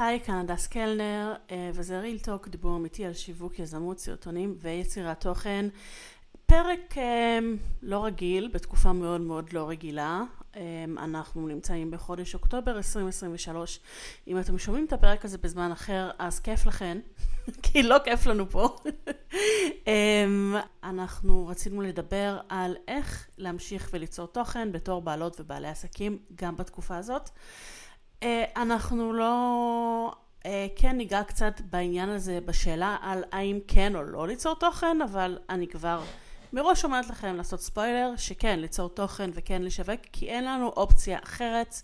היי, כאן הדס קלנר, אה, וזה ריל טוק, דיבור אמיתי על שיווק, יזמות, סרטונים ויצירת תוכן. פרק אה, לא רגיל, בתקופה מאוד מאוד לא רגילה. אה, אנחנו נמצאים בחודש אוקטובר 2023. אם אתם שומעים את הפרק הזה בזמן אחר, אז כיף לכן, כי לא כיף לנו פה. אנחנו רצינו לדבר על איך להמשיך וליצור תוכן בתור בעלות ובעלי עסקים גם בתקופה הזאת. אה, אנחנו לא... אה, כן ניגע קצת בעניין הזה, בשאלה על האם כן או לא ליצור תוכן, אבל אני כבר מראש אומרת לכם לעשות ספוילר, שכן, ליצור תוכן וכן לשווק, כי אין לנו אופציה אחרת.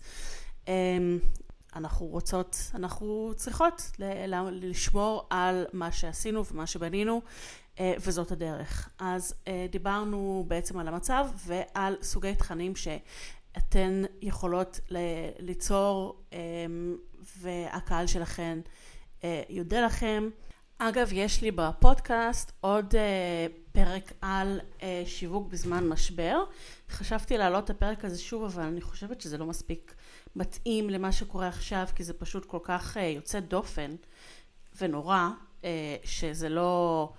אה, אנחנו רוצות, אנחנו צריכות לשמור על מה שעשינו ומה שבנינו, וזאת הדרך. אז דיברנו בעצם על המצב ועל סוגי תכנים ש... אתן יכולות ליצור אמ, והקהל שלכן אה, יודה לכם. אגב, יש לי בפודקאסט עוד אה, פרק על אה, שיווק בזמן משבר. חשבתי להעלות את הפרק הזה שוב, אבל אני חושבת שזה לא מספיק מתאים למה שקורה עכשיו, כי זה פשוט כל כך יוצא דופן ונורא, שזה לא...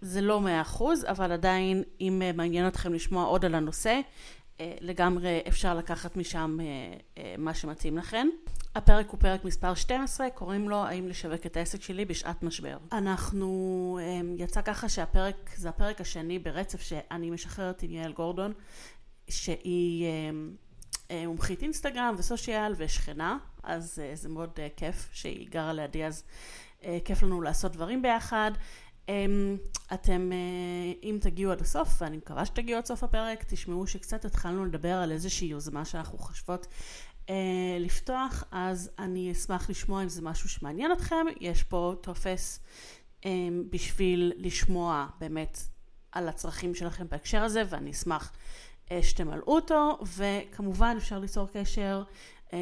זה לא מאה אחוז, אבל עדיין אם מעניין אתכם לשמוע עוד על הנושא, לגמרי אפשר לקחת משם אה, אה, מה שמתאים לכם. הפרק הוא פרק מספר 12, קוראים לו האם לשווק את העסק שלי בשעת משבר. אנחנו, יצא ככה שהפרק, זה הפרק השני ברצף שאני משחררת עם יעל גורדון, שהיא מומחית אינסטגרם וסושיאל ושכנה, אז זה מאוד כיף שהיא גרה לידי, אז כיף לנו לעשות דברים ביחד. אמ, אתם, אה, אם תגיעו עד הסוף, ואני מקווה שתגיעו עד סוף הפרק, תשמעו שקצת התחלנו לדבר על איזושהי יוזמה שאנחנו חושבות אה, לפתוח, אז אני אשמח לשמוע אם זה משהו שמעניין אתכם. יש פה טופס אה, בשביל לשמוע באמת על הצרכים שלכם בהקשר הזה, ואני אשמח אה, שתמלאו אותו, וכמובן אפשר ליצור קשר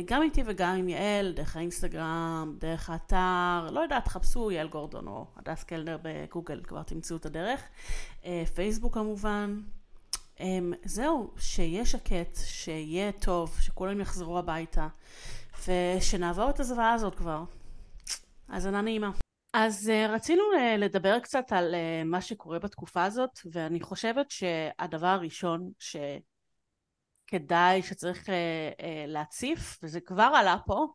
גם איתי וגם עם יעל, דרך האינסטגרם, דרך האתר, לא יודעת, חפשו יעל גורדון או הדס קלנר בגוגל, כבר תמצאו את הדרך. אה, פייסבוק כמובן. אמ, זהו, שיהיה שקט, שיהיה טוב, שכולם יחזרו הביתה, ושנעבור את הזוועה הזאת כבר. האזנה נעימה. אז uh, רצינו לדבר קצת על מה שקורה בתקופה הזאת, ואני חושבת שהדבר הראשון ש... כדאי שצריך אה, אה, להציף, וזה כבר עלה פה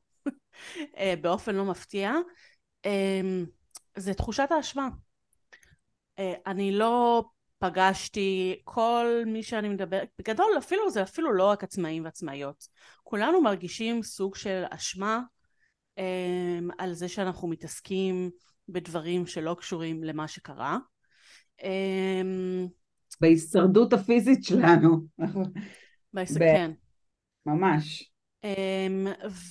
אה, באופן לא מפתיע, אה, זה תחושת האשמה. אני לא פגשתי כל מי שאני מדברת, בגדול אפילו זה אפילו לא רק עצמאים ועצמאיות. כולנו מרגישים סוג של אשמה אה, על זה שאנחנו מתעסקים בדברים שלא קשורים למה שקרה. אה, בהישרדות הפיזית שלנו. בעסק, ב- כן. ממש. Um,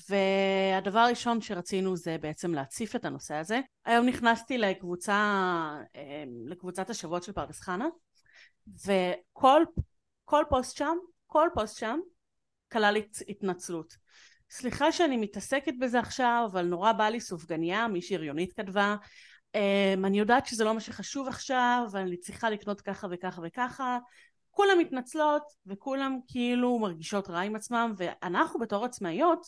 והדבר הראשון שרצינו זה בעצם להציף את הנושא הזה. היום נכנסתי לקבוצה, um, לקבוצת השבועות של פרדס חנה, וכל כל פוסט שם, כל פוסט שם, כלל התנצלות. סליחה שאני מתעסקת בזה עכשיו, אבל נורא בא לי סופגניה, מישהי הריונית כתבה. Um, אני יודעת שזה לא מה שחשוב עכשיו, ואני צריכה לקנות ככה וככה וככה, כולם מתנצלות וכולם כאילו מרגישות רע עם עצמם ואנחנו בתור עצמאיות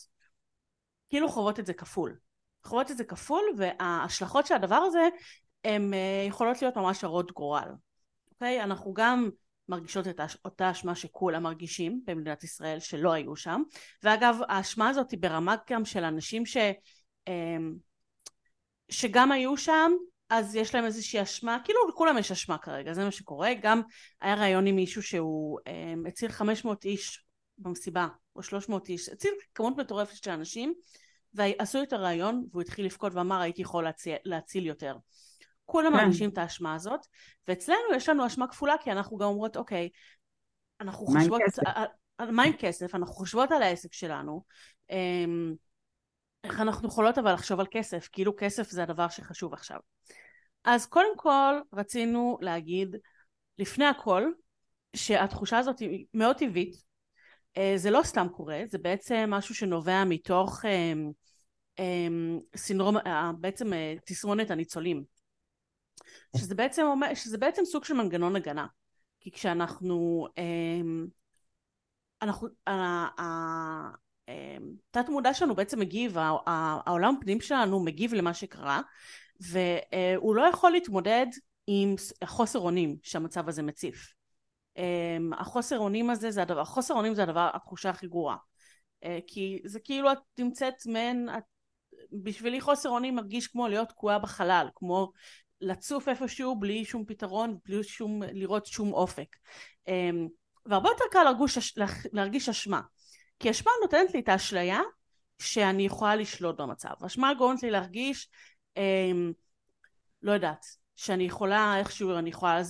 כאילו חוות את זה כפול. חוות את זה כפול וההשלכות של הדבר הזה הן אה, יכולות להיות ממש הרות גורל. אוקיי? אנחנו גם מרגישות את אותה אשמה שכולם מרגישים במדינת ישראל שלא היו שם ואגב האשמה הזאת היא ברמה גם של אנשים ש... אה, שגם היו שם אז יש להם איזושהי אשמה, כאילו לכולם יש אשמה כרגע, זה מה שקורה. גם היה ראיון עם מישהו שהוא אה, הציל 500 איש במסיבה, או 300 איש, הציל כמות מטורפת של אנשים, ועשו את הראיון, והוא התחיל לבכות ואמר הייתי יכול להציל, להציל יותר. כולם כן. מרגישים את האשמה הזאת, ואצלנו יש לנו אשמה כפולה, כי אנחנו גם אומרות, אוקיי, אנחנו חושבות... מה עם כסף? אנחנו חושבות על העסק שלנו. אמ, איך אנחנו יכולות אבל לחשוב על כסף, כאילו כסף זה הדבר שחשוב עכשיו. אז קודם כל רצינו להגיד לפני הכל שהתחושה הזאת היא מאוד טבעית, אה, זה לא סתם קורה, זה בעצם משהו שנובע מתוך אה, אה, סינדרום, בעצם תסמונת הניצולים, שזה בעצם, אומר, שזה בעצם סוג של מנגנון הגנה, כי כשאנחנו, אנחנו התת מודע שלנו בעצם מגיב, העולם פנים שלנו מגיב למה שקרה והוא לא יכול להתמודד עם החוסר אונים שהמצב הזה מציף. החוסר אונים הזה זה הדבר, החוסר אונים זה הדבר, התחושה הכי גרועה. כי זה כאילו את נמצאת מעין, בשבילי חוסר אונים מרגיש כמו להיות תקועה בחלל, כמו לצוף איפשהו בלי שום פתרון, בלי שום, לראות שום אופק. והרבה יותר קל להרגיש, להרגיש אשמה. כי אשמה נותנת לי את האשליה שאני יכולה לשלוט במצב. אשמה גורמת לי להרגיש, אה, לא יודעת, שאני יכולה איכשהו, אני יכולה,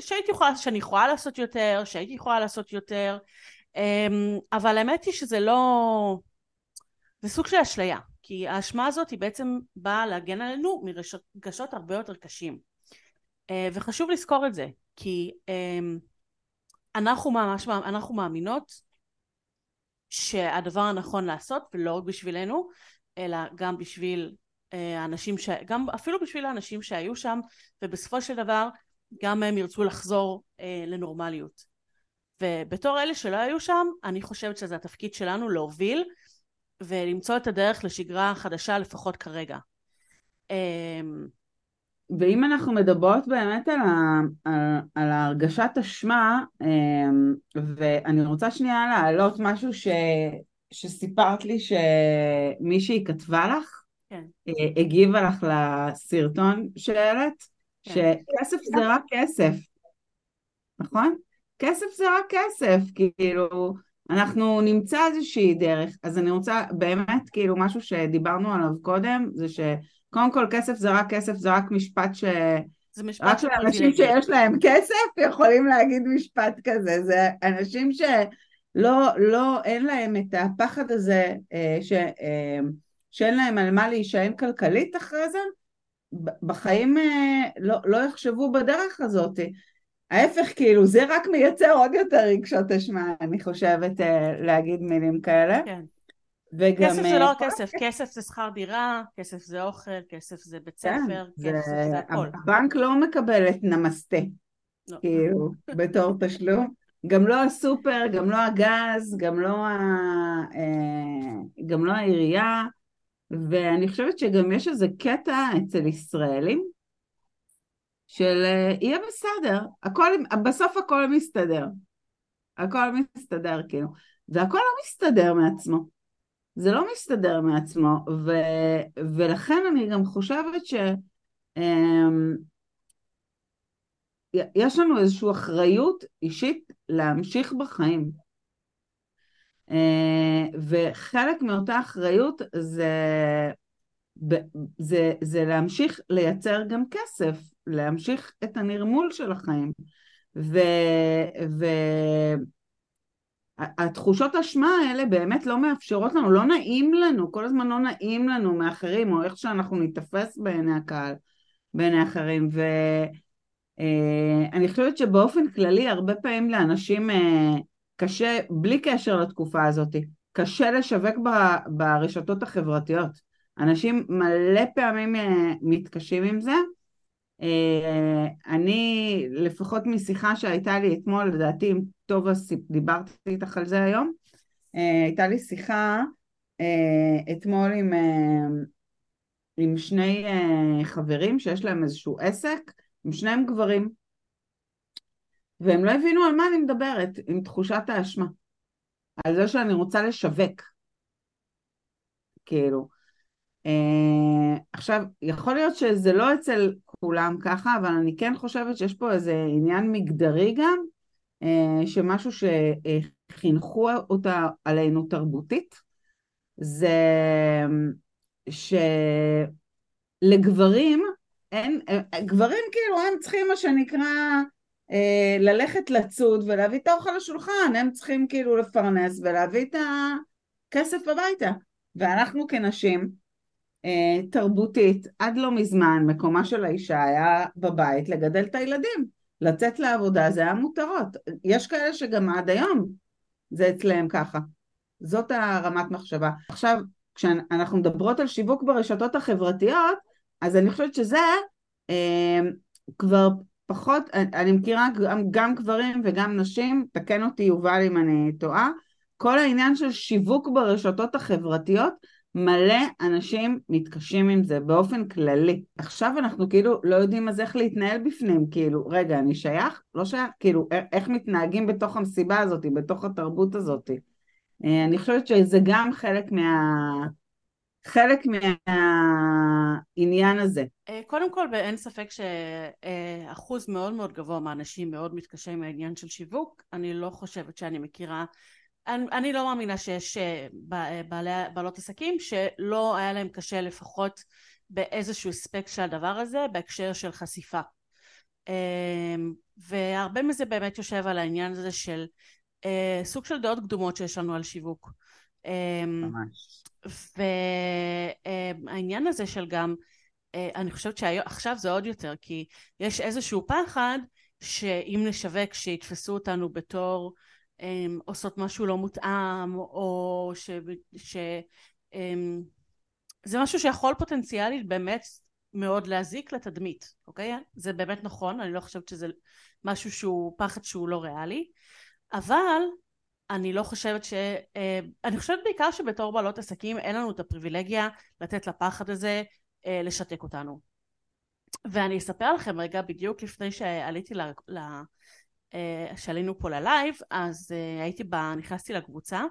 שהייתי יכולה, שאני יכולה לעשות יותר, שהייתי יכולה לעשות יותר, אה, אבל האמת היא שזה לא, זה סוג של אשליה, כי האשמה הזאת היא בעצם באה להגן עלינו מרגשות הרבה יותר קשים. אה, וחשוב לזכור את זה, כי אה, אנחנו ממש, אנחנו מאמינות שהדבר הנכון לעשות ולא רק בשבילנו אלא גם בשביל אה, האנשים ש... גם אפילו בשביל האנשים שהיו שם ובסופו של דבר גם הם ירצו לחזור אה, לנורמליות. ובתור אלה שלא היו שם אני חושבת שזה התפקיד שלנו להוביל ולמצוא את הדרך לשגרה חדשה לפחות כרגע. אה, ואם אנחנו מדברות באמת על, ה, על, על הרגשת אשמה, אמ, ואני רוצה שנייה להעלות משהו ש, שסיפרת לי שמישהי כתבה לך, כן. אה, הגיבה לך לסרטון שהעלית, כן. שכסף זה רק כסף, נכון? כסף זה רק כסף, כאילו, אנחנו נמצא איזושהי דרך, אז אני רוצה באמת, כאילו, משהו שדיברנו עליו קודם, זה ש... קודם כל כסף זה רק כסף, זה רק משפט ש... זה משפט רק לאנשים שיש להם כסף יכולים להגיד משפט כזה, זה אנשים שלא, לא, אין להם את הפחד הזה אה, ש, אה, שאין להם על מה להישען כלכלית אחרי זה, בחיים אה, לא, לא יחשבו בדרך הזאת. ההפך, כאילו, זה רק מייצר עוד יותר רגשות אשמה, אני חושבת, להגיד מילים כאלה. כן. וגם... כסף זה לא רק כסף, כסף זה שכר דירה, כסף זה אוכל, כסף זה בית כן, ספר, כסף זה, זה הכל. הבנק לא מקבל את נמסטה, לא. כאילו, בתור תשלום. גם לא הסופר, גם לא הגז, גם לא, ה... אה, גם לא העירייה, ואני חושבת שגם יש איזה קטע אצל ישראלים, של אה, יהיה בסדר, הכל, בסוף הכל מסתדר. הכל מסתדר כאילו, והכל לא מסתדר מעצמו. זה לא מסתדר מעצמו, ו, ולכן אני גם חושבת ש... אמ, יש לנו איזושהי אחריות אישית להמשיך בחיים. אה, וחלק מאותה אחריות זה, זה, זה להמשיך לייצר גם כסף, להמשיך את הנרמול של החיים. ו, ו, התחושות אשמה האלה באמת לא מאפשרות לנו, לא נעים לנו, כל הזמן לא נעים לנו מאחרים, או איך שאנחנו ניתפס בעיני הקהל, בעיני אחרים, ואני אה, חושבת שבאופן כללי הרבה פעמים לאנשים אה, קשה, בלי קשר לתקופה הזאת, קשה לשווק ברשתות החברתיות. אנשים מלא פעמים אה, מתקשים עם זה, אני, לפחות משיחה שהייתה לי אתמול, לדעתי עם טובה דיברתי איתך על זה היום, אה, הייתה לי שיחה אה, אתמול עם, עם שני חברים שיש להם איזשהו עסק, עם שניהם גברים, והם לא הבינו על מה אני מדברת, עם תחושת האשמה, על זה שאני רוצה לשווק, כאילו. עכשיו, יכול להיות שזה לא אצל כולם ככה, אבל אני כן חושבת שיש פה איזה עניין מגדרי גם, אה, שמשהו שחינכו אותה עלינו תרבותית, זה שלגברים אין, גברים כאילו הם צריכים מה שנקרא אה, ללכת לצוד ולהביא את האוכל לשולחן, הם צריכים כאילו לפרנס ולהביא את הכסף הביתה. ואנחנו כנשים, אה, תרבותית, עד לא מזמן מקומה של האישה היה בבית לגדל את הילדים, לצאת לעבודה זה היה מותרות, יש כאלה שגם עד היום זה אצלם ככה, זאת הרמת מחשבה. עכשיו, כשאנחנו מדברות על שיווק ברשתות החברתיות, אז אני חושבת שזה אה, כבר פחות, אני מכירה גם, גם גברים וגם נשים, תקן אותי יובל אם אני טועה, כל העניין של שיווק ברשתות החברתיות, מלא אנשים מתקשים עם זה באופן כללי. עכשיו אנחנו כאילו לא יודעים אז איך להתנהל בפנים, כאילו, רגע, אני שייך? לא שייך? כאילו, איך מתנהגים בתוך המסיבה הזאת, בתוך התרבות הזאת. אה, אני חושבת שזה גם חלק מה... חלק מהעניין הזה. אה, קודם כל, אין ספק שאחוז מאוד מאוד גבוה מהאנשים מאוד מתקשה עם העניין של שיווק. אני לא חושבת שאני מכירה אני, אני לא מאמינה שיש אה, בעלי, בעלות עסקים שלא היה להם קשה לפחות באיזשהו אספקט של הדבר הזה בהקשר של חשיפה. אמ, והרבה מזה באמת יושב על העניין הזה של אה, סוג של דעות קדומות שיש לנו על שיווק. אמ, ממש. והעניין הזה של גם, אה, אני חושבת שעכשיו זה עוד יותר, כי יש איזשהו פחד שאם נשווק שיתפסו אותנו בתור um, עושות משהו לא מותאם, או ש... ש um, זה משהו שיכול פוטנציאלית באמת מאוד להזיק לתדמית, אוקיי? זה באמת נכון, אני לא חושבת שזה משהו שהוא פחד שהוא לא ריאלי, אבל אני לא חושבת ש... אה, אני חושבת בעיקר שבתור בעלות עסקים אין לנו את הפריבילגיה לתת לפחד הזה אה, לשתק אותנו. ואני אספר לכם רגע בדיוק לפני שעליתי שעלינו פה ללייב, אז uh, הייתי בה, נכנסתי לקבוצה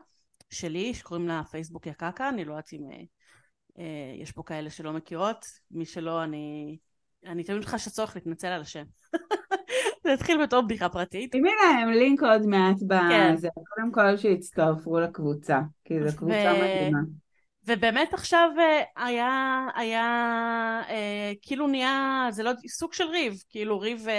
שלי, שקוראים לה פייסבוק יקקה, אני לא יודעת אם uh, יש פה כאלה שלא מכירות, מי שלא, אני, אני תמיד חשה צורך להתנצל על השם. זה התחיל בתור בדיחה פרטית. שימי להם לינק עוד מעט בזה, כן. קודם כל שיצטרפו לקבוצה, כי זו קבוצה ו... מדהימה. ובאמת עכשיו אה, היה, היה אה, כאילו נהיה, זה לא סוג של ריב, כאילו ריב, אה,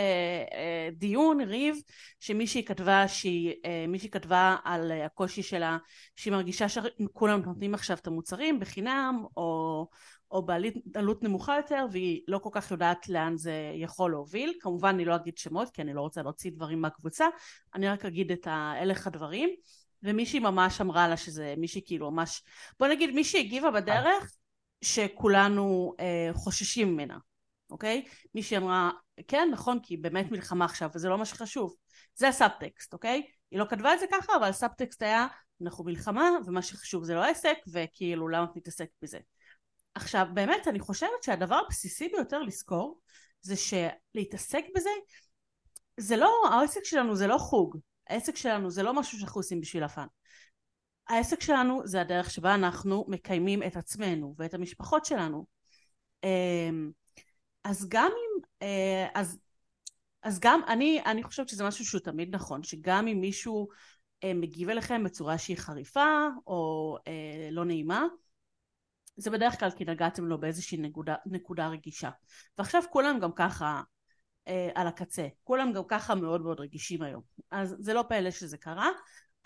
אה, דיון, ריב, שמישהי כתבה, שהיא, אה, מישהי כתבה על הקושי שלה, שהיא מרגישה שכולם נותנים עכשיו את המוצרים בחינם, או, או בעלות נמוכה יותר, והיא לא כל כך יודעת לאן זה יכול להוביל. כמובן אני לא אגיד שמות, כי אני לא רוצה להוציא דברים מהקבוצה, אני רק אגיד את הלך הדברים. ומישהי ממש אמרה לה שזה מישהי כאילו ממש בוא נגיד מישהי הגיבה בדרך שכולנו אה, חוששים ממנה אוקיי? מישהי אמרה כן נכון כי באמת מלחמה עכשיו וזה לא מה שחשוב זה הסאבטקסט אוקיי? היא לא כתבה את זה ככה אבל הסאבטקסט היה אנחנו מלחמה ומה שחשוב זה לא עסק וכאילו למה את מתעסקת בזה עכשיו באמת אני חושבת שהדבר הבסיסי ביותר לזכור זה שלהתעסק בזה זה לא העסק שלנו זה לא חוג העסק שלנו זה לא משהו שאנחנו עושים בשביל הפאן. העסק שלנו זה הדרך שבה אנחנו מקיימים את עצמנו ואת המשפחות שלנו. אמ, אז גם אם, אה, אז, אז גם אני, אני חושבת שזה משהו שהוא תמיד נכון, שגם אם מישהו אה, מגיב אליכם בצורה שהיא חריפה או אה, לא נעימה, זה בדרך כלל כי נגעתם לו באיזושהי נקודה, נקודה רגישה. ועכשיו כולם גם ככה אה, על הקצה. כולם גם ככה מאוד מאוד רגישים היום. אז זה לא פלא שזה קרה,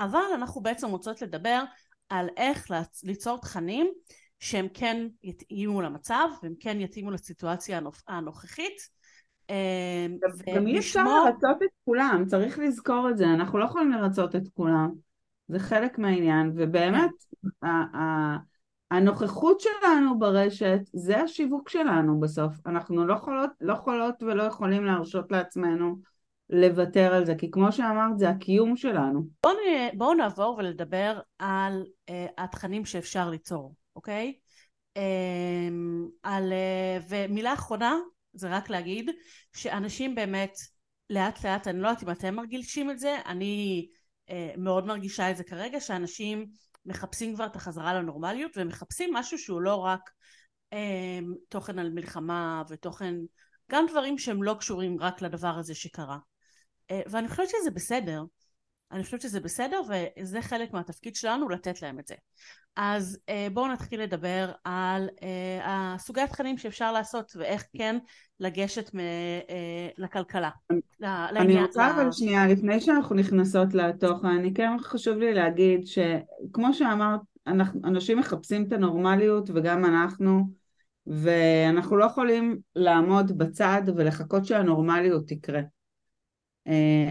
אבל אנחנו בעצם רוצות לדבר על איך ליצור תכנים שהם כן יתאימו למצב והם כן יתאימו לסיטואציה הנוכחית. אה, גם אי אפשר לרצות את כולם, צריך לזכור את זה, אנחנו לא יכולים לרצות את כולם, זה חלק מהעניין, ובאמת, כן. הנוכחות שלנו ברשת זה השיווק שלנו בסוף. אנחנו לא יכולות, לא יכולות ולא יכולים להרשות לעצמנו לוותר על זה, כי כמו שאמרת זה הקיום שלנו. בואו בוא נעבור ולדבר על uh, התכנים שאפשר ליצור, אוקיי? Um, על, uh, ומילה אחרונה זה רק להגיד שאנשים באמת לאט לאט, אני לא יודעת אם אתם מרגישים את זה, אני uh, מאוד מרגישה את זה כרגע, שאנשים מחפשים כבר את החזרה לנורמליות ומחפשים משהו שהוא לא רק אה, תוכן על מלחמה ותוכן גם דברים שהם לא קשורים רק לדבר הזה שקרה. אה, ואני חושבת שזה בסדר אני חושבת שזה בסדר וזה חלק מהתפקיד שלנו לתת להם את זה אז אה, בואו נתחיל לדבר על אה, הסוגי התכנים שאפשר לעשות ואיך כן לגשת מ, אה, לכלכלה. אני רוצה אבל שנייה, לפני שאנחנו נכנסות לתוכן, אני כן חשוב לי להגיד שכמו שאמרת, אנשים מחפשים את הנורמליות וגם אנחנו, ואנחנו לא יכולים לעמוד בצד ולחכות שהנורמליות תקרה.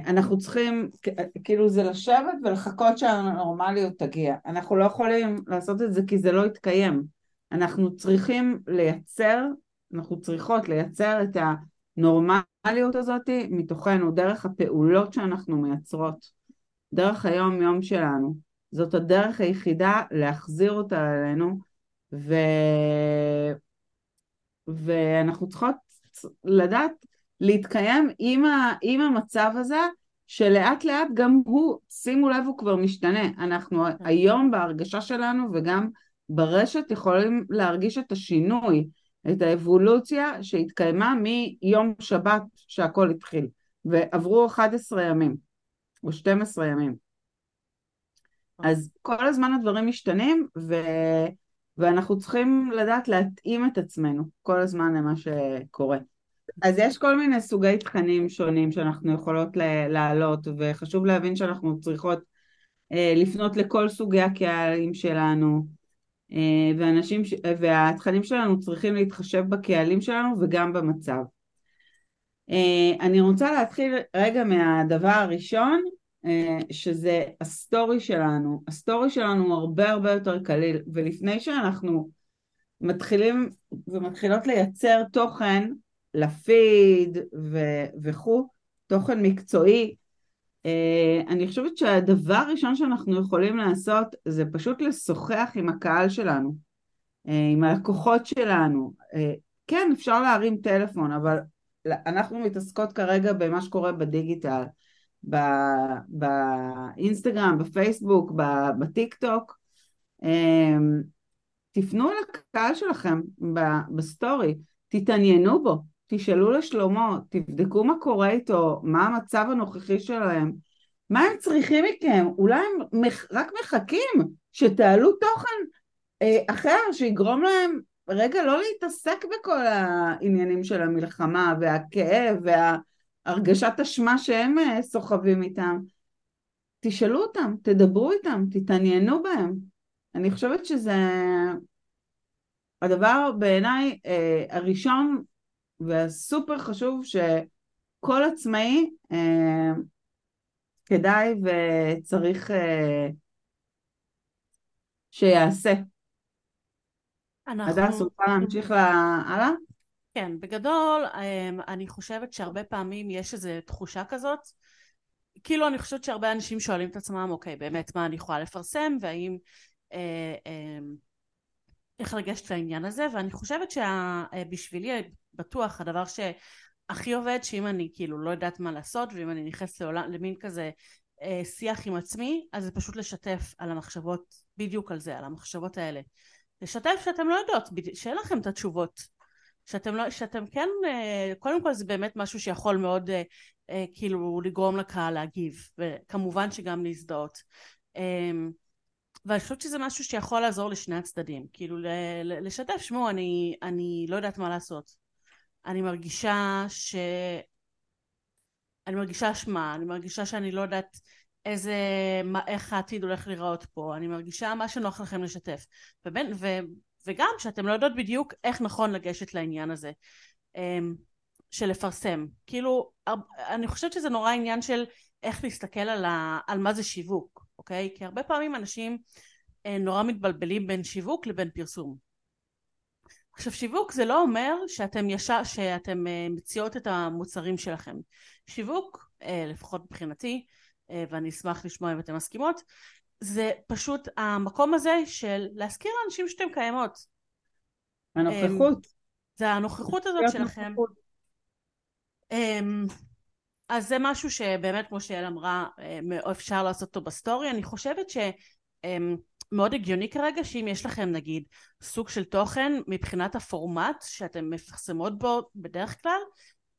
אנחנו צריכים, כאילו זה לשבת ולחכות שהנורמליות תגיע. אנחנו לא יכולים לעשות את זה כי זה לא יתקיים. אנחנו צריכים לייצר אנחנו צריכות לייצר את הנורמליות הזאת מתוכנו, דרך הפעולות שאנחנו מייצרות, דרך היום יום שלנו. זאת הדרך היחידה להחזיר אותה אלינו, ו... ואנחנו צריכות לדעת להתקיים עם, ה... עם המצב הזה, שלאט לאט גם הוא, שימו לב, הוא כבר משתנה. אנחנו כן. היום בהרגשה שלנו וגם ברשת יכולים להרגיש את השינוי, את האבולוציה שהתקיימה מיום שבת שהכל התחיל, ועברו 11 ימים, או 12 ימים. אז כל הזמן הדברים משתנים, ו... ואנחנו צריכים לדעת להתאים את עצמנו כל הזמן למה שקורה. אז יש כל מיני סוגי תכנים שונים שאנחנו יכולות להעלות, וחשוב להבין שאנחנו צריכות אה, לפנות לכל סוגי הקהלים שלנו, אה, ואנשים, והתכנים שלנו צריכים להתחשב בקהלים שלנו וגם במצב. אה, אני רוצה להתחיל רגע מהדבר הראשון, שזה הסטורי שלנו. הסטורי שלנו הוא הרבה הרבה יותר קליל, ולפני שאנחנו מתחילים ומתחילות לייצר תוכן, לפיד וכו', תוכן מקצועי. אה, אני חושבת שהדבר הראשון שאנחנו יכולים לעשות זה פשוט לשוחח עם הקהל שלנו, אה, עם הלקוחות שלנו. אה, כן, אפשר להרים טלפון, אבל אנחנו מתעסקות כרגע במה שקורה בדיגיטל, באינסטגרם, בפייסבוק, בטיק טוק. תפנו לקהל שלכם בסטורי, תתעניינו בו, תשאלו לשלומו, תבדקו מה קורה איתו, מה המצב הנוכחי שלהם, מה הם צריכים מכם, אולי הם רק מחכים שתעלו תוכן אה, אחר שיגרום להם רגע לא להתעסק בכל העניינים של המלחמה והכאב והרגשת אשמה שהם אה, סוחבים איתם. תשאלו אותם, תדברו איתם, תתעניינו בהם. אני חושבת שזה הדבר בעיניי אה, הראשון והסופר חשוב שכל עצמאי אה, כדאי וצריך אה, שיעשה. אנחנו... הדס רוצה להמשיך הלאה? כן, בגדול אה, אני חושבת שהרבה פעמים יש איזו תחושה כזאת כאילו אני חושבת שהרבה אנשים שואלים את עצמם אוקיי באמת מה אני יכולה לפרסם והאם אה, אה, איך לגשת לעניין הזה ואני חושבת שבשבילי בטוח הדבר שהכי עובד שאם אני כאילו לא יודעת מה לעשות ואם אני נכנסת למין כזה אה, שיח עם עצמי אז זה פשוט לשתף על המחשבות בדיוק על זה על המחשבות האלה. לשתף שאתם לא יודעות שאין לכם את התשובות. שאתם לא שאתם כן אה, קודם כל זה באמת משהו שיכול מאוד אה, אה, כאילו לגרום לקהל להגיב וכמובן שגם להזדהות. אה, ואני חושבת שזה משהו שיכול לעזור לשני הצדדים, כאילו לשתף, שמעו, אני, אני לא יודעת מה לעשות. אני מרגישה ש... אני מרגישה אשמה, אני מרגישה שאני לא יודעת איזה, מה, איך העתיד הולך להיראות פה, אני מרגישה מה שנוח לכם לשתף. ובין, ו, וגם שאתם לא יודעות בדיוק איך נכון לגשת לעניין הזה אמ, של לפרסם. כאילו, אני חושבת שזה נורא עניין של איך להסתכל על, ה, על מה זה שיווק. אוקיי? כי הרבה פעמים אנשים אה, נורא מתבלבלים בין שיווק לבין פרסום. עכשיו שיווק זה לא אומר שאתם ישר, שאתם אה, מציעות את המוצרים שלכם. שיווק, אה, לפחות מבחינתי, ואני אשמח לשמוע אם אתן מסכימות, זה פשוט המקום הזה של להזכיר לאנשים שאתם קיימות. הנוכחות. זה הנוכחות הזאת שלכם. אמ, אז זה משהו שבאמת כמו שיעל אמרה אה, אפשר לעשות אותו בסטורי אני חושבת שמאוד הגיוני כרגע שאם יש לכם נגיד סוג של תוכן מבחינת הפורמט שאתם מפרסמות בו בדרך כלל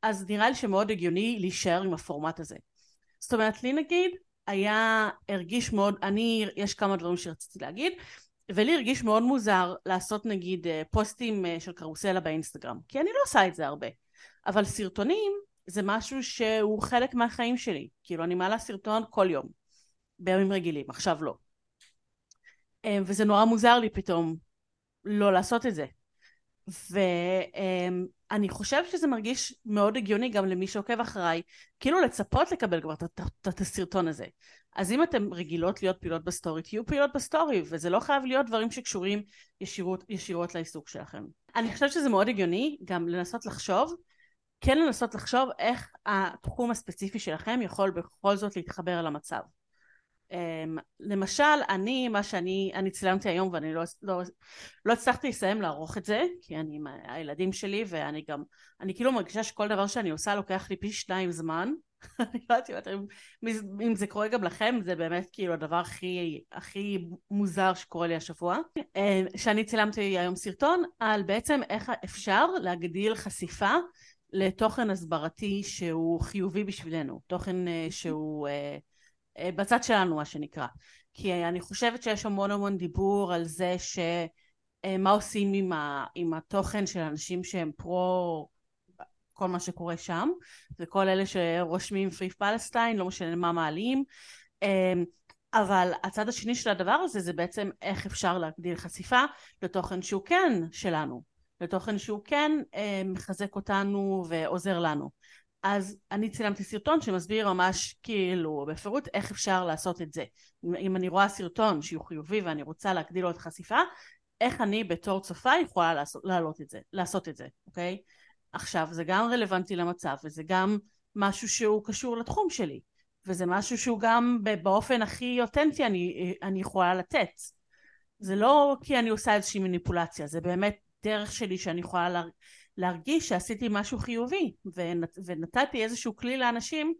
אז נראה לי שמאוד הגיוני להישאר עם הפורמט הזה זאת אומרת לי נגיד היה הרגיש מאוד אני יש כמה דברים שרציתי להגיד ולי הרגיש מאוד מוזר לעשות נגיד אה, פוסטים אה, של קרוסלה באינסטגרם כי אני לא עושה את זה הרבה אבל סרטונים זה משהו שהוא חלק מהחיים שלי. כאילו, אני מעלה סרטון כל יום, בימים רגילים, עכשיו לא. אמ, וזה נורא מוזר לי פתאום לא לעשות את זה. ואני חושבת שזה מרגיש מאוד הגיוני גם למי שעוקב אחריי, כאילו לצפות לקבל כבר את הסרטון הזה. אז אם אתן רגילות להיות פעילות בסטורי, תהיו פעילות בסטורי, וזה לא חייב להיות דברים שקשורים ישירות, ישירות לעיסוק שלכם. אני חושבת שזה מאוד הגיוני גם לנסות לחשוב כן לנסות לחשוב איך התחום הספציפי שלכם יכול בכל זאת להתחבר למצב. אמ, למשל, אני, מה שאני, אני צילמתי היום ואני לא, לא, לא הצלחתי לסיים לערוך את זה, כי אני עם הילדים שלי ואני גם, אני כאילו מרגישה שכל דבר שאני עושה לוקח לי פי שניים זמן. אני לא יודעת אם, אם זה קורה גם לכם, זה באמת כאילו הדבר הכי, הכי מוזר שקורה לי השבוע. אמ, שאני צילמתי היום סרטון על בעצם איך אפשר להגדיל חשיפה לתוכן הסברתי שהוא חיובי בשבילנו, תוכן אה, שהוא אה, בצד שלנו מה שנקרא. כי אני חושבת שיש המון המון דיבור על זה שמה עושים עם, ה, עם התוכן של אנשים שהם פרו כל מה שקורה שם, וכל אלה שרושמים פרי פלסטיין, לא משנה מה מעלים. אבל הצד השני של הדבר הזה זה בעצם איך אפשר להגדיל חשיפה לתוכן שהוא כן שלנו, לתוכן שהוא כן אה, מחזק אותנו ועוזר לנו. אז אני צילמתי סרטון שמסביר ממש כאילו בפירוט איך אפשר לעשות את זה. אם אני רואה סרטון שהוא חיובי ואני רוצה להגדיל לו את החשיפה, איך אני בתור צופה יכולה לעשות, את זה, לעשות את זה, אוקיי? עכשיו זה גם רלוונטי למצב וזה גם משהו שהוא קשור לתחום שלי וזה משהו שהוא גם באופן הכי אותנטי אני, אני יכולה לתת. זה לא כי אני עושה איזושהי מניפולציה, זה באמת דרך שלי שאני יכולה לה, להרגיש שעשיתי משהו חיובי ונת, ונתתי איזשהו כלי לאנשים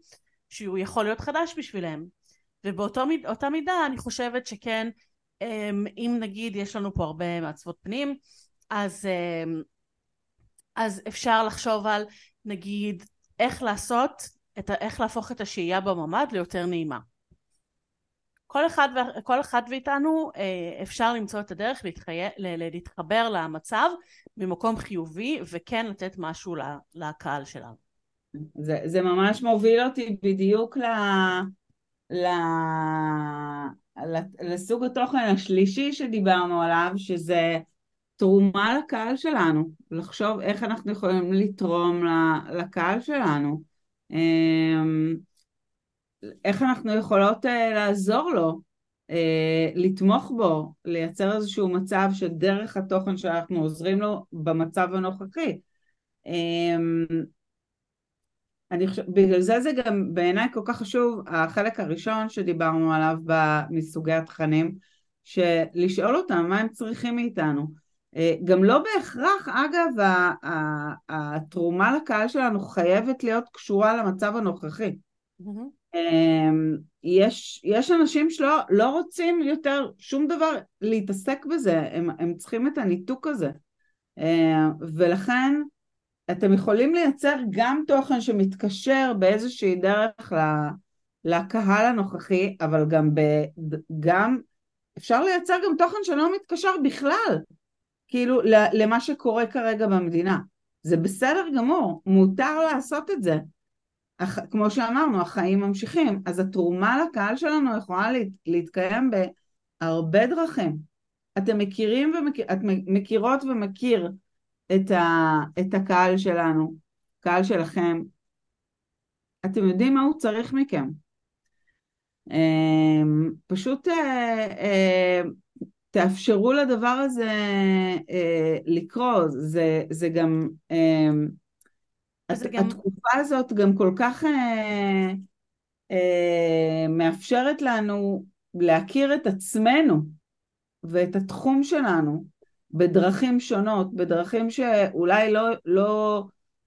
שהוא יכול להיות חדש בשבילם ובאותה מידה אני חושבת שכן אמ, אם נגיד יש לנו פה הרבה מעצבות פנים אז, אמ, אז אפשר לחשוב על נגיד איך לעשות, את, איך להפוך את השהייה בממ"ד ליותר נעימה כל אחד, כל אחד מאיתנו אה, אפשר למצוא את הדרך. להתחבר למצב ממקום חיובי וכן לתת משהו לקהל שלנו. זה, זה ממש מוביל אותי בדיוק ל, ל, ל, לסוג התוכן השלישי שדיברנו עליו, שזה תרומה לקהל שלנו, לחשוב איך אנחנו יכולים לתרום לקהל שלנו. אמ, איך אנחנו יכולות uh, לעזור לו, לתמוך בו, לייצר איזשהו מצב שדרך התוכן שאנחנו עוזרים לו במצב הנוכחי. Um, אני חושב, בגלל זה זה גם בעיניי כל כך חשוב, החלק הראשון שדיברנו עליו מסוגי התכנים, שלשאול אותם מה הם צריכים מאיתנו. גם לא בהכרח, אגב, התרומה לקהל שלנו חייבת להיות קשורה למצב הנוכחי. Mm-hmm. אמ, יש, יש אנשים שלא לא רוצים יותר שום דבר להתעסק בזה, הם, הם צריכים את הניתוק הזה. אמ, ולכן אתם יכולים לייצר גם תוכן שמתקשר באיזושהי דרך לקהל הנוכחי, אבל גם, ב, גם אפשר לייצר גם תוכן שלא מתקשר בכלל, כאילו למה שקורה כרגע במדינה. זה בסדר גמור, מותר לעשות את זה. כמו שאמרנו, החיים ממשיכים, אז התרומה לקהל שלנו יכולה להת, להתקיים בהרבה דרכים. אתם מכירים ומכיר, את מכירות ומכיר את, ה, את הקהל שלנו, קהל שלכם, אתם יודעים מה הוא צריך מכם. אמ, פשוט אה, אה, תאפשרו לדבר הזה אה, לקרות, זה, זה גם אמ. התקופה הזאת גם כל כך אה, אה, מאפשרת לנו להכיר את עצמנו ואת התחום שלנו בדרכים שונות, בדרכים שאולי לא, לא,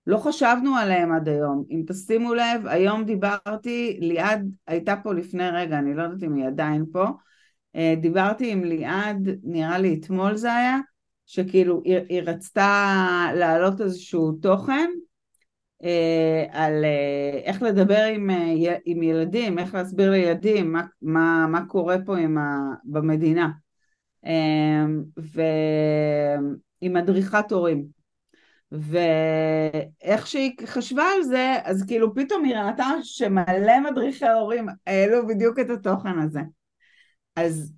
לא חשבנו עליהם עד היום. אם תשימו לב, היום דיברתי, ליעד הייתה פה לפני רגע, אני לא יודעת אם היא עדיין פה, אה, דיברתי עם ליעד, נראה לי אתמול זה היה, שכאילו היא, היא רצתה להעלות איזשהו תוכן על אה, איך לדבר עם, אה, עם ילדים, איך להסביר לילדים מה, מה, מה קורה פה ה, במדינה. ועם מדריכת הורים. ואיך שהיא חשבה על זה, אז כאילו פתאום היא ראתה שמלא מדריכי הורים העלו בדיוק את התוכן הזה. אז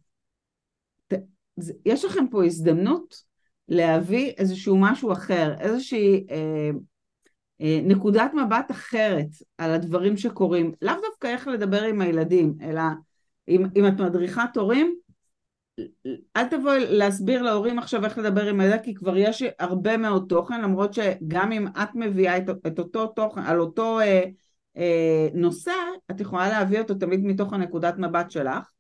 יש לכם פה הזדמנות להביא איזשהו משהו אחר, איזושהי אה, אה, נקודת מבט אחרת על הדברים שקורים, לאו דווקא איך לדבר עם הילדים, אלא אם, אם את מדריכת הורים, אל תבואי להסביר להורים עכשיו איך לדבר עם הילד, כי כבר יש הרבה מאוד תוכן, למרות שגם אם את מביאה את, את אותו תוכן, על אותו אה, אה, נושא, את יכולה להביא אותו תמיד מתוך הנקודת מבט שלך,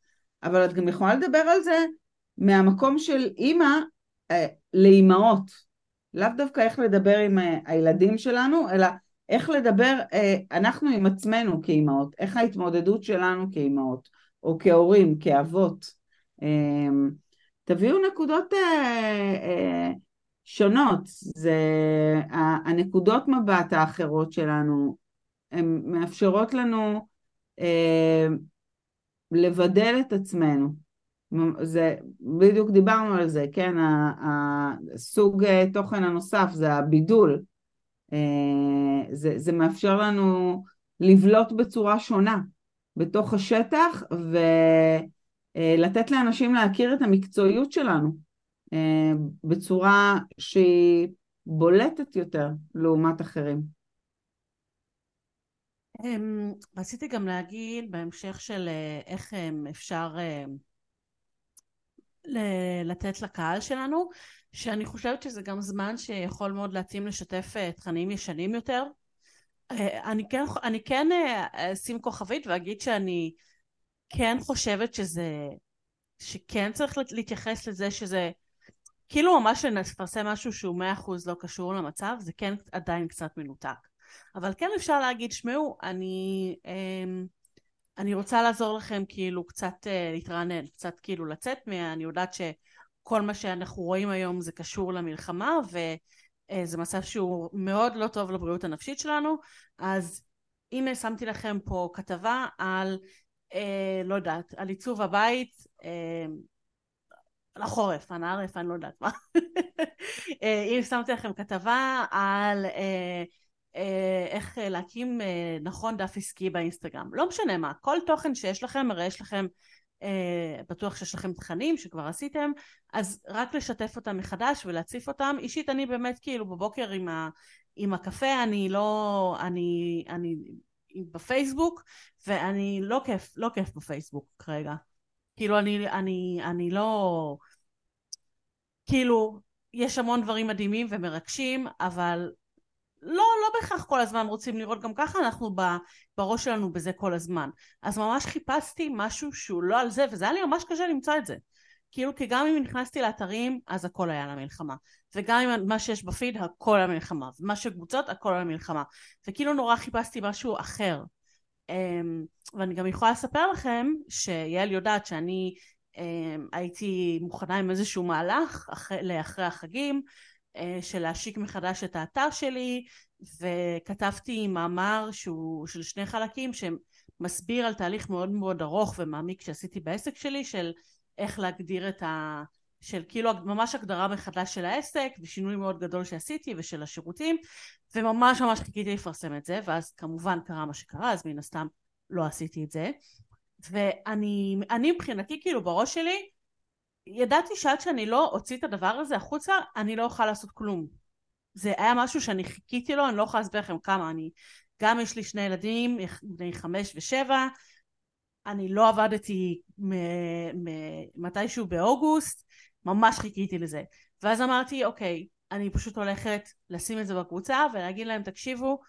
אבל את גם יכולה לדבר על זה מהמקום של אימא אה, לאימהות. לאו דווקא איך לדבר עם אה, הילדים שלנו, אלא איך לדבר אה, אנחנו עם עצמנו כאימהות, איך ההתמודדות שלנו כאימהות, או כהורים, כאבות. אה, תביאו נקודות אה, שונות, זה הנקודות מבט האחרות שלנו, הן מאפשרות לנו לבדל את עצמנו. זה, בדיוק דיברנו על זה, כן, הסוג אה, תוכן הנוסף זה הבידול. אה, זה, זה מאפשר לנו לבלוט בצורה שונה בתוך השטח ולתת לאנשים להכיר את המקצועיות שלנו בצורה שהיא בולטת יותר לעומת אחרים. אמ, רציתי גם להגיד בהמשך של אה, איך אמ, אפשר אה, לתת לקהל שלנו, שאני חושבת שזה גם זמן שיכול מאוד להתאים לשתף אה, תכנים ישנים יותר. אני כן, אני כן אשים כוכבית ואגיד שאני כן חושבת שזה, שכן צריך להתייחס לזה שזה כאילו ממש לפרסם משהו שהוא מאה אחוז לא קשור למצב, זה כן עדיין קצת מנותק. אבל כן אפשר להגיד, שמעו, אני, אמ, אני רוצה לעזור לכם כאילו קצת אה, להתרענן, קצת כאילו לצאת מה... אני יודעת שכל מה שאנחנו רואים היום זה קשור למלחמה, וזה מצב שהוא מאוד לא טוב לבריאות הנפשית שלנו, אז הנה שמתי לכם פה כתבה על, אה, לא יודעת, על עיצוב הבית, אה, לחורף, הנערף, אני לא יודעת מה. אה, אם שמתי לכם כתבה על אה, אה, איך להקים נכון דף עסקי באינסטגרם. לא משנה מה, כל תוכן שיש לכם, הרי יש לכם, בטוח שיש לכם תכנים שכבר עשיתם, אז רק לשתף אותם מחדש ולהציף אותם. אישית אני באמת כאילו בבוקר עם, ה, עם הקפה, אני לא, אני, אני בפייסבוק, ואני לא כיף, לא כיף בפייסבוק כרגע. כאילו אני, אני, אני לא... כאילו, יש המון דברים מדהימים ומרגשים, אבל לא, לא בהכרח כל הזמן רוצים לראות גם ככה, אנחנו בראש שלנו בזה כל הזמן. אז ממש חיפשתי משהו שהוא לא על זה, וזה היה לי ממש קשה למצוא את זה. כאילו, כי גם אם נכנסתי לאתרים, אז הכל היה למלחמה. וגם אם מה שיש בפיד, הכל למלחמה. ומה שקבוצות, הכל למלחמה. וכאילו נורא חיפשתי משהו אחר. אמ, ואני גם יכולה לספר לכם שיעל יודעת שאני אמ, הייתי מוכנה עם איזשהו מהלך אחרי, לאחרי החגים של להשיק מחדש את האתר שלי וכתבתי מאמר שהוא של שני חלקים שמסביר על תהליך מאוד מאוד ארוך ומעמיק שעשיתי בעסק שלי של איך להגדיר את ה... של כאילו ממש הגדרה מחדש של העסק ושינוי מאוד גדול שעשיתי ושל השירותים וממש ממש חיכיתי לפרסם את זה ואז כמובן קרה מה שקרה אז מן הסתם לא עשיתי את זה. ואני אני מבחינתי כאילו בראש שלי ידעתי שעד שאני לא אוציא את הדבר הזה החוצה אני לא אוכל לעשות כלום. זה היה משהו שאני חיכיתי לו אני לא יכולה להסביר לכם כמה. אני גם יש לי שני ילדים בני חמש ושבע. אני לא עבדתי מתישהו באוגוסט ממש חיכיתי לזה. ואז אמרתי, אוקיי, אני פשוט הולכת לשים את זה בקבוצה ולהגיד להם, תקשיבו,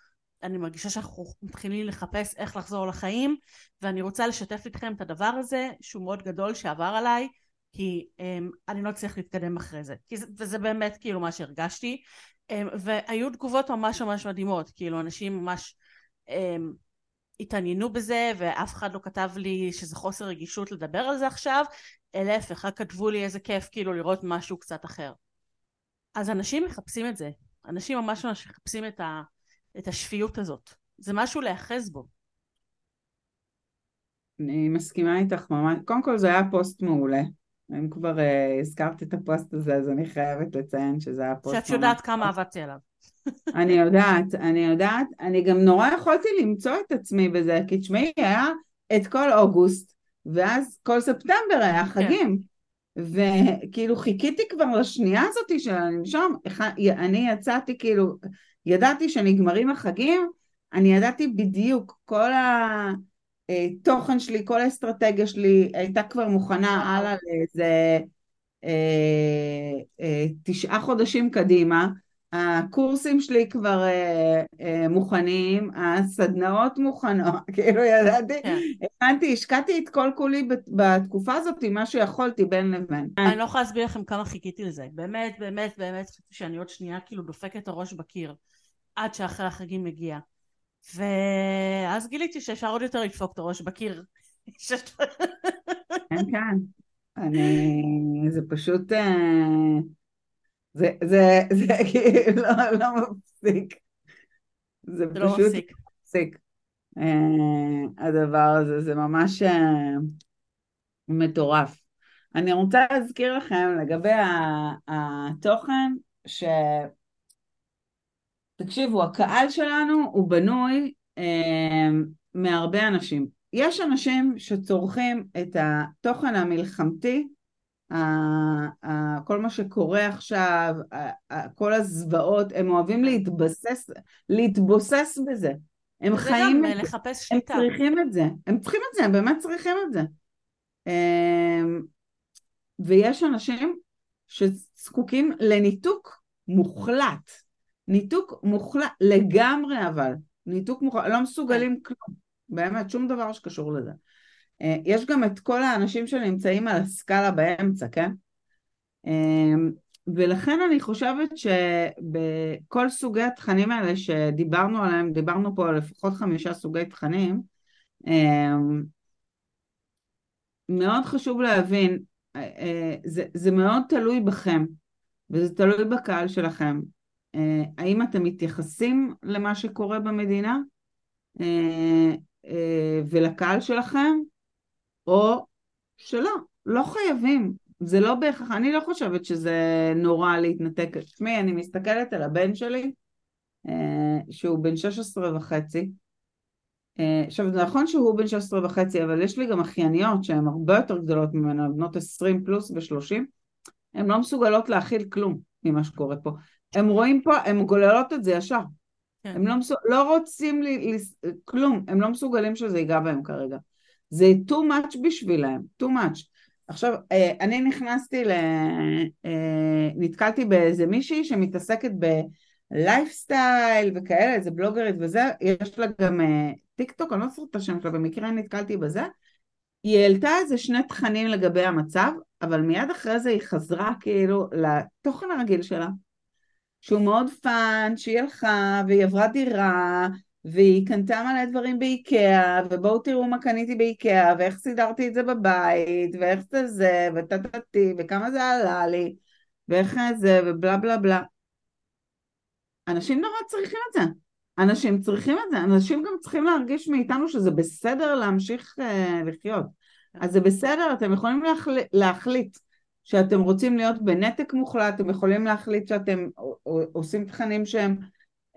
אני מרגישה שאנחנו מתחילים לחפש איך לחזור לחיים, ואני רוצה לשתף איתכם את הדבר הזה, שהוא מאוד גדול, שעבר עליי, כי um, אני לא אצליח להתקדם אחרי זה. כי זה. וזה באמת כאילו מה שהרגשתי. Um, והיו תגובות ממש ממש מדהימות, כאילו אנשים ממש um, התעניינו בזה, ואף אחד לא כתב לי שזה חוסר רגישות לדבר על זה עכשיו, להפך, רק כתבו לי איזה כיף כאילו לראות משהו קצת אחר. אז אנשים מחפשים את זה. אנשים ממש ממש מחפשים את, ה, את השפיות הזאת. זה משהו להיאחז בו. אני מסכימה איתך ממש. קודם כל זה היה פוסט מעולה. אם כבר אה, הזכרת את הפוסט הזה, אז אני חייבת לציין שזה היה פוסט שאת יודעת כמה עבדתי עליו. אני יודעת, אני יודעת. אני גם נורא יכולתי למצוא את עצמי בזה, כי תשמעי, היה את כל אוגוסט, ואז כל ספטמבר היה כן. חגים. וכאילו חיכיתי כבר לשנייה הזאת של הנשום, אני יצאתי כאילו, ידעתי שנגמרים החגים, אני ידעתי בדיוק, כל התוכן שלי, כל האסטרטגיה שלי הייתה כבר מוכנה הלאה לאיזה אה, אה, תשעה חודשים קדימה, הקורסים שלי כבר אה, אה, מוכנים, הסדנאות מוכנות, כאילו ידעתי, כן. הבנתי, השקעתי את כל כולי בתקופה הזאת מה שיכולתי בין לבין. אני לא יכולה להסביר לכם כמה חיכיתי לזה, באמת, באמת, באמת, חשבתי שאני עוד שנייה כאילו דופקת הראש בקיר, עד שאחרי החגים מגיע. ואז גיליתי שאפשר עוד יותר לדפוק את הראש בקיר. כן, כן. אני, זה פשוט... אה... זה, זה, זה כאילו לא, לא מפסיק. זה, זה לא פשוט לא מפסיק. מפסיק. Uh, הדבר הזה, זה ממש uh, מטורף. אני רוצה להזכיר לכם לגבי התוכן, ש... תקשיבו, הקהל שלנו הוא בנוי uh, מהרבה אנשים. יש אנשים שצורכים את התוכן המלחמתי כל מה שקורה עכשיו, כל הזוועות, הם אוהבים להתבסס, להתבוסס בזה. הם חיים את זה. הם צריכים את זה. הם צריכים את זה, הם באמת צריכים את זה. אמ, ויש אנשים שזקוקים לניתוק מוחלט. ניתוק מוחלט, לגמרי אבל. ניתוק מוחלט, לא מסוגלים כן. כלום. באמת, שום דבר שקשור לזה. אה, יש גם את כל האנשים שנמצאים על הסקאלה באמצע, כן? אה, ולכן אני חושבת שבכל סוגי התכנים האלה שדיברנו עליהם, דיברנו פה על לפחות חמישה סוגי תכנים, אה, מאוד חשוב להבין, זה, זה מאוד תלוי בכם, וזה תלוי בקהל שלכם. האם אתם מתייחסים למה שקורה במדינה ולקהל שלכם, או שלא, לא חייבים. זה לא בהכרח, אני לא חושבת שזה נורא להתנתק. תשמעי, אני מסתכלת על הבן שלי, אה, שהוא בן 16 וחצי. אה, עכשיו, זה נכון שהוא בן 16 וחצי, אבל יש לי גם אחייניות שהן הרבה יותר גדולות ממנו, בנות 20 פלוס ו-30, הן לא מסוגלות להכיל כלום ממה שקורה פה. הן רואים פה, הן גוללות את זה ישר. כן. הם לא, מסוג... לא רוצים לי, לי, כלום, הם לא מסוגלים שזה ייגע בהם כרגע. זה too much בשבילם, too much. עכשיו, אה, אני נכנסתי ל... אה, נתקלתי באיזה מישהי שמתעסקת בלייפסטייל וכאלה, איזה בלוגרית וזה, יש לה גם אה, טיק טוק, אני לא זוכרת את השם שלה, במקרה נתקלתי בזה. היא העלתה איזה שני תכנים לגבי המצב, אבל מיד אחרי זה היא חזרה כאילו לתוכן הרגיל שלה, שהוא מאוד fun, שהיא הלכה והיא עברה דירה והיא קנתה מלא דברים באיקאה, ובואו תראו מה קניתי באיקאה, ואיך סידרתי את זה בבית, ואיך זה זה, וטטטי, וכמה זה עלה לי, ואיך זה, ובלה בלה בלה. אנשים נורא צריכים את זה. אנשים צריכים את זה. אנשים גם צריכים להרגיש מאיתנו שזה בסדר להמשיך אה, לחיות. אז זה בסדר, אתם יכולים להחל... להחליט שאתם רוצים להיות בנתק מוחלט, אתם יכולים להחליט שאתם עושים תכנים שהם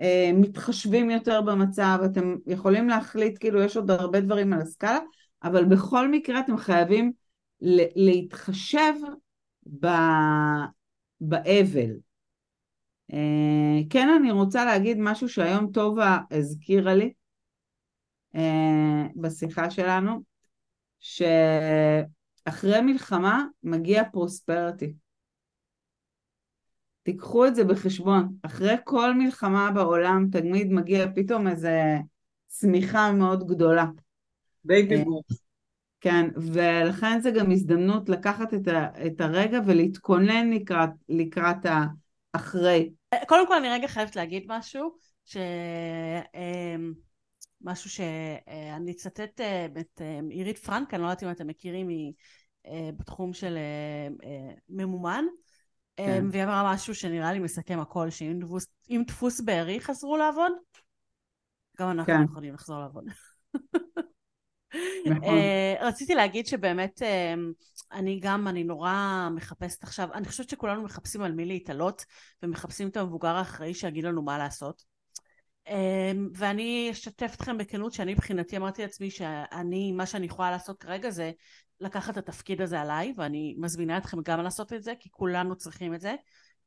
אה, מתחשבים יותר במצב, אתם יכולים להחליט, כאילו יש עוד הרבה דברים על הסקאלה, אבל בכל מקרה אתם חייבים להתחשב באבל. אה, כן אני רוצה להגיד משהו שהיום טובה הזכירה לי אה, בשיחה שלנו, שאחרי מלחמה מגיע prosperity. תיקחו את זה בחשבון. אחרי כל מלחמה בעולם תמיד מגיע פתאום איזה צמיחה מאוד גדולה. baby אה, בום. כן, ולכן זה גם הזדמנות לקחת את, ה, את הרגע ולהתכונן לקראת, לקראת האחרי. קודם כל אני רגע חייבת להגיד משהו, ש... אמ, משהו שאני אצטט אה, את אה, עירית פרנק, אני לא יודעת אם אתם מכירים, היא בתחום של ממומן. כן. והיא אמרה משהו שנראה לי מסכם הכל, שאם דפוס, דפוס בארי חזרו לעבוד, גם אנחנו כן. יכולים לחזור לעבוד. נכון. אה, רציתי להגיד שבאמת אמ, אני גם, אני נורא מחפשת עכשיו, אני חושבת שכולנו מחפשים על מי להתעלות ומחפשים את המבוגר האחראי שיגיד לנו מה לעשות. ואני אשתף אתכם בכנות שאני מבחינתי אמרתי לעצמי שאני, מה שאני יכולה לעשות כרגע זה לקחת את התפקיד הזה עליי, ואני מזמינה אתכם גם לעשות את זה, כי כולנו צריכים את זה.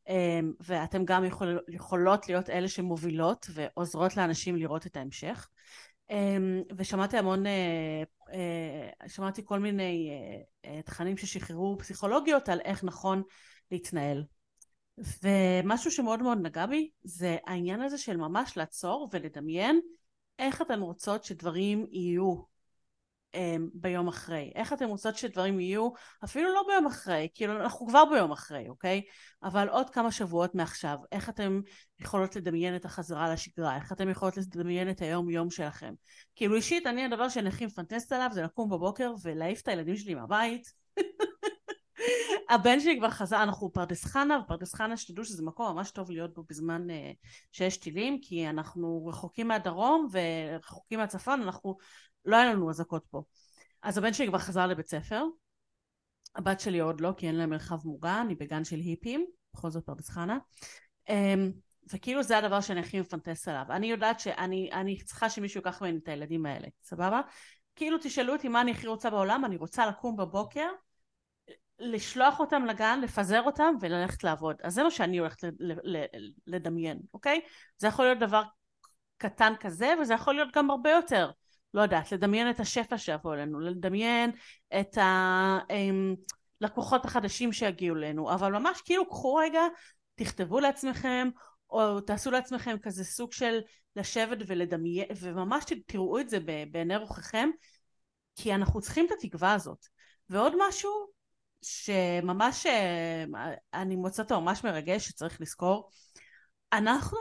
אמ, ואתם גם יכול, יכולות להיות אלה שמובילות ועוזרות לאנשים לראות את ההמשך. אמ, ושמעתי המון, אה, אה, שמעתי כל מיני אה, תכנים ששחררו פסיכולוגיות על איך נכון להתנהל. ומשהו שמאוד מאוד נגע בי זה העניין הזה של ממש לעצור ולדמיין איך אתן רוצות שדברים יהיו ביום אחרי. איך אתן רוצות שדברים יהיו, אפילו לא ביום אחרי, כאילו אנחנו כבר ביום אחרי, אוקיי? אבל עוד כמה שבועות מעכשיו. איך אתן יכולות לדמיין את החזרה לשגרה? איך אתן יכולות לדמיין את היום יום שלכם? כאילו אישית, אני הדבר שאני הכי מפנטסט עליו זה לקום בבוקר ולהעיף את הילדים שלי מהבית. הבן שלי כבר חזר, אנחנו פרדס חנה, ופרדס חנה שתדעו שזה מקום ממש טוב להיות בו בזמן אה, שיש טילים, כי אנחנו רחוקים מהדרום ורחוקים מהצפון, אנחנו, לא היה לנו אזעקות פה. אז הבן שלי כבר חזר לבית ספר, הבת שלי עוד לא, כי אין לה מרחב מוגן, היא בגן של היפים, בכל זאת פרדס חנה. אמ, וכאילו זה הדבר שאני הכי מפנטס עליו. אני יודעת שאני צריכה שמישהו ייקח ממני את הילדים האלה, סבבה? כאילו תשאלו אותי מה אני הכי רוצה בעולם, אני רוצה לקום בבוקר לשלוח אותם לגן, לפזר אותם וללכת לעבוד. אז זה מה שאני הולכת לדמיין, אוקיי? זה יכול להיות דבר קטן כזה, וזה יכול להיות גם הרבה יותר. לא יודעת, לדמיין את השפע שיבוא אלינו, לדמיין את הלקוחות החדשים שיגיעו אלינו, אבל ממש כאילו קחו רגע, תכתבו לעצמכם, או תעשו לעצמכם כזה סוג של לשבת ולדמיין, וממש תראו את זה בעיני רוחכם, כי אנחנו צריכים את התקווה הזאת. ועוד משהו שממש אה, אני מוצאת ממש מרגש שצריך לזכור אנחנו,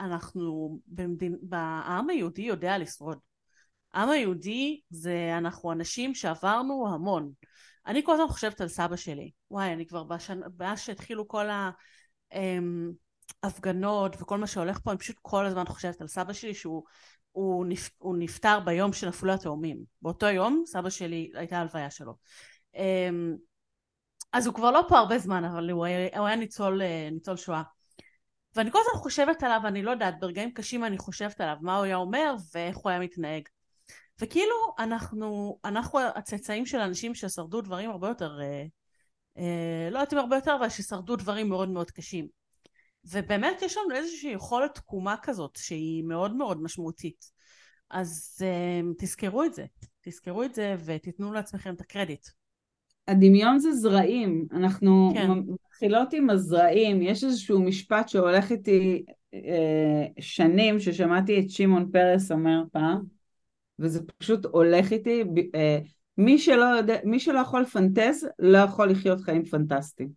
אנחנו במדין, העם היהודי יודע לשרוד. העם היהודי זה אנחנו אנשים שעברנו המון. אני כל הזמן חושבת על סבא שלי. וואי, אני כבר בשנה, מאז שהתחילו כל ההפגנות וכל מה שהולך פה, אני פשוט כל הזמן חושבת על סבא שלי שהוא הוא נפ, הוא נפטר ביום של נפלו התאומים. באותו יום סבא שלי, הייתה הלוויה שלו. אמ, אז הוא כבר לא פה הרבה זמן, אבל הוא היה, הוא היה ניצול, אה, ניצול שואה. ואני כל הזמן חושבת עליו, אני לא יודעת, ברגעים קשים אני חושבת עליו, מה הוא היה אומר ואיך הוא היה מתנהג. וכאילו, אנחנו, אנחנו הצאצאים של אנשים ששרדו דברים הרבה יותר, אה, אה, לא יודעת אם הרבה יותר, אבל ששרדו דברים מאוד מאוד קשים. ובאמת יש לנו איזושהי יכולת תקומה כזאת, שהיא מאוד מאוד משמעותית. אז אה, תזכרו את זה, תזכרו את זה ותיתנו לעצמכם את הקרדיט. הדמיון זה זרעים, אנחנו כן. מתחילות עם הזרעים, יש איזשהו משפט שהולך איתי אה, שנים, ששמעתי את שמעון פרס אומר פעם, וזה פשוט הולך איתי, אה, מי, שלא יודע, מי שלא יכול לפנטז, לא יכול לחיות חיים פנטסטיים.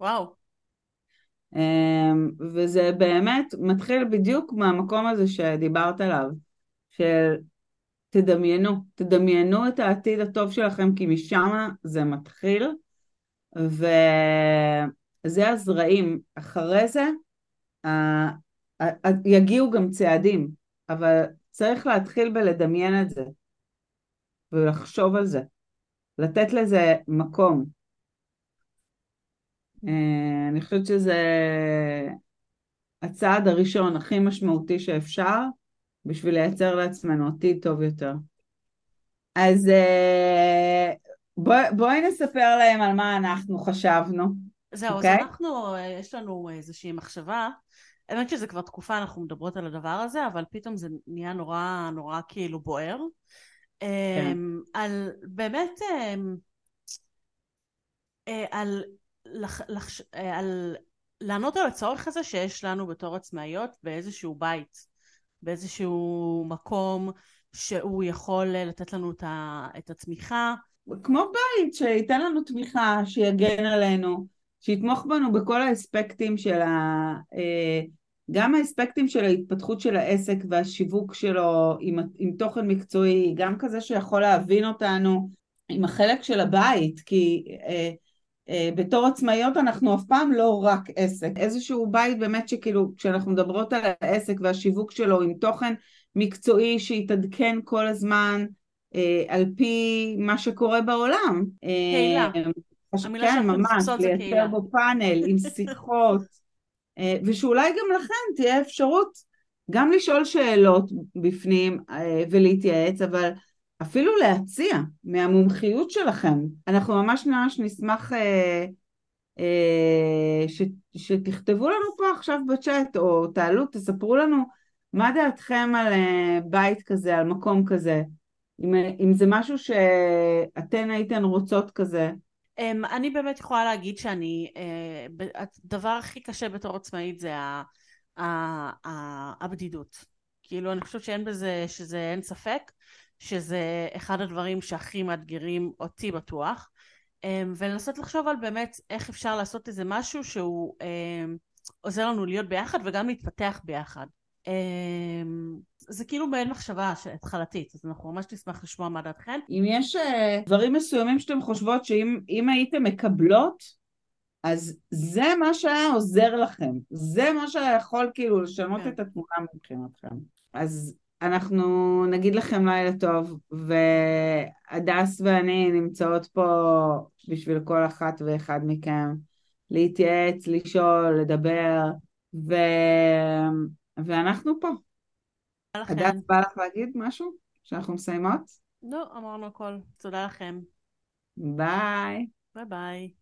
וואו. אה, וזה באמת מתחיל בדיוק מהמקום הזה שדיברת עליו, של תדמיינו, תדמיינו את העתיד הטוב שלכם כי משם זה מתחיל וזה הזרעים. אחרי זה יגיעו גם צעדים, אבל צריך להתחיל בלדמיין את זה ולחשוב על זה, לתת לזה מקום. אה, אני חושבת שזה הצעד הראשון הכי משמעותי שאפשר בשביל לייצר לעצמנו עתיד טוב יותר. אז אה, בוא, בואי נספר להם על מה אנחנו חשבנו. זהו, okay? אז אוקיי? אנחנו, אה, יש לנו איזושהי מחשבה, האמת שזה כבר תקופה אנחנו מדברות על הדבר הזה, אבל פתאום זה נהיה נורא נורא כאילו בוער. כן. אמ, על באמת, אמ, אה, על, לח, לח, על לענות על הצורך הזה שיש לנו בתור עצמאיות באיזשהו בית. באיזשהו מקום שהוא יכול לתת לנו את התמיכה. כמו בית, שייתן לנו תמיכה, שיגן עלינו, שיתמוך בנו בכל האספקטים של ה... אה, גם האספקטים של ההתפתחות של העסק והשיווק שלו עם, עם תוכן מקצועי, גם כזה שיכול להבין אותנו עם החלק של הבית, כי אה, אה, בתור עצמאיות אנחנו אף פעם לא רק עסק, איזשהו בית באמת שכאילו כשאנחנו מדברות על העסק והשיווק שלו עם תוכן מקצועי שיתעדכן כל הזמן אה, על פי מה שקורה בעולם. אה, כן, ממש, לייצר בו פאנל עם שיחות, אה, ושאולי גם לכם תהיה אפשרות גם לשאול שאלות בפנים אה, ולהתייעץ, אבל אפילו להציע מהמומחיות שלכם. אנחנו ממש ממש נשמח אה, אה, ש, שתכתבו לנו פה עכשיו בצ'אט, או תעלו, תספרו לנו מה דעתכם על אה, בית כזה, על מקום כזה. אם, אם זה משהו שאתן הייתן רוצות כזה, אמ, אני באמת יכולה להגיד שאני, אה, הדבר הכי קשה בתור עצמאית זה הבדידות. כאילו אני חושבת שאין בזה, שזה אין ספק, שזה אחד הדברים שהכי מאתגרים אותי בטוח. אמ, ולנסות לחשוב על באמת איך אפשר לעשות איזה משהו שהוא אמ, עוזר לנו להיות ביחד וגם להתפתח ביחד. זה כאילו מעין מחשבה התחלתית, אז אנחנו ממש נשמח לשמוע מה דעתכן. אם יש uh, דברים מסוימים שאתם חושבות שאם הייתם מקבלות, אז זה מה שהיה עוזר לכם. זה מה שהיה יכול כאילו לשנות כן. את התמונה מבחינתכם. אז אנחנו נגיד לכם לילה טוב, והדס ואני נמצאות פה בשביל כל אחת ואחד מכם להתייעץ, לשאול, לדבר, ו... ואנחנו פה. הדס, בא לך להגיד משהו? שאנחנו מסיימות? לא, אמרנו הכל. תודה לכם. ביי. ביי ביי.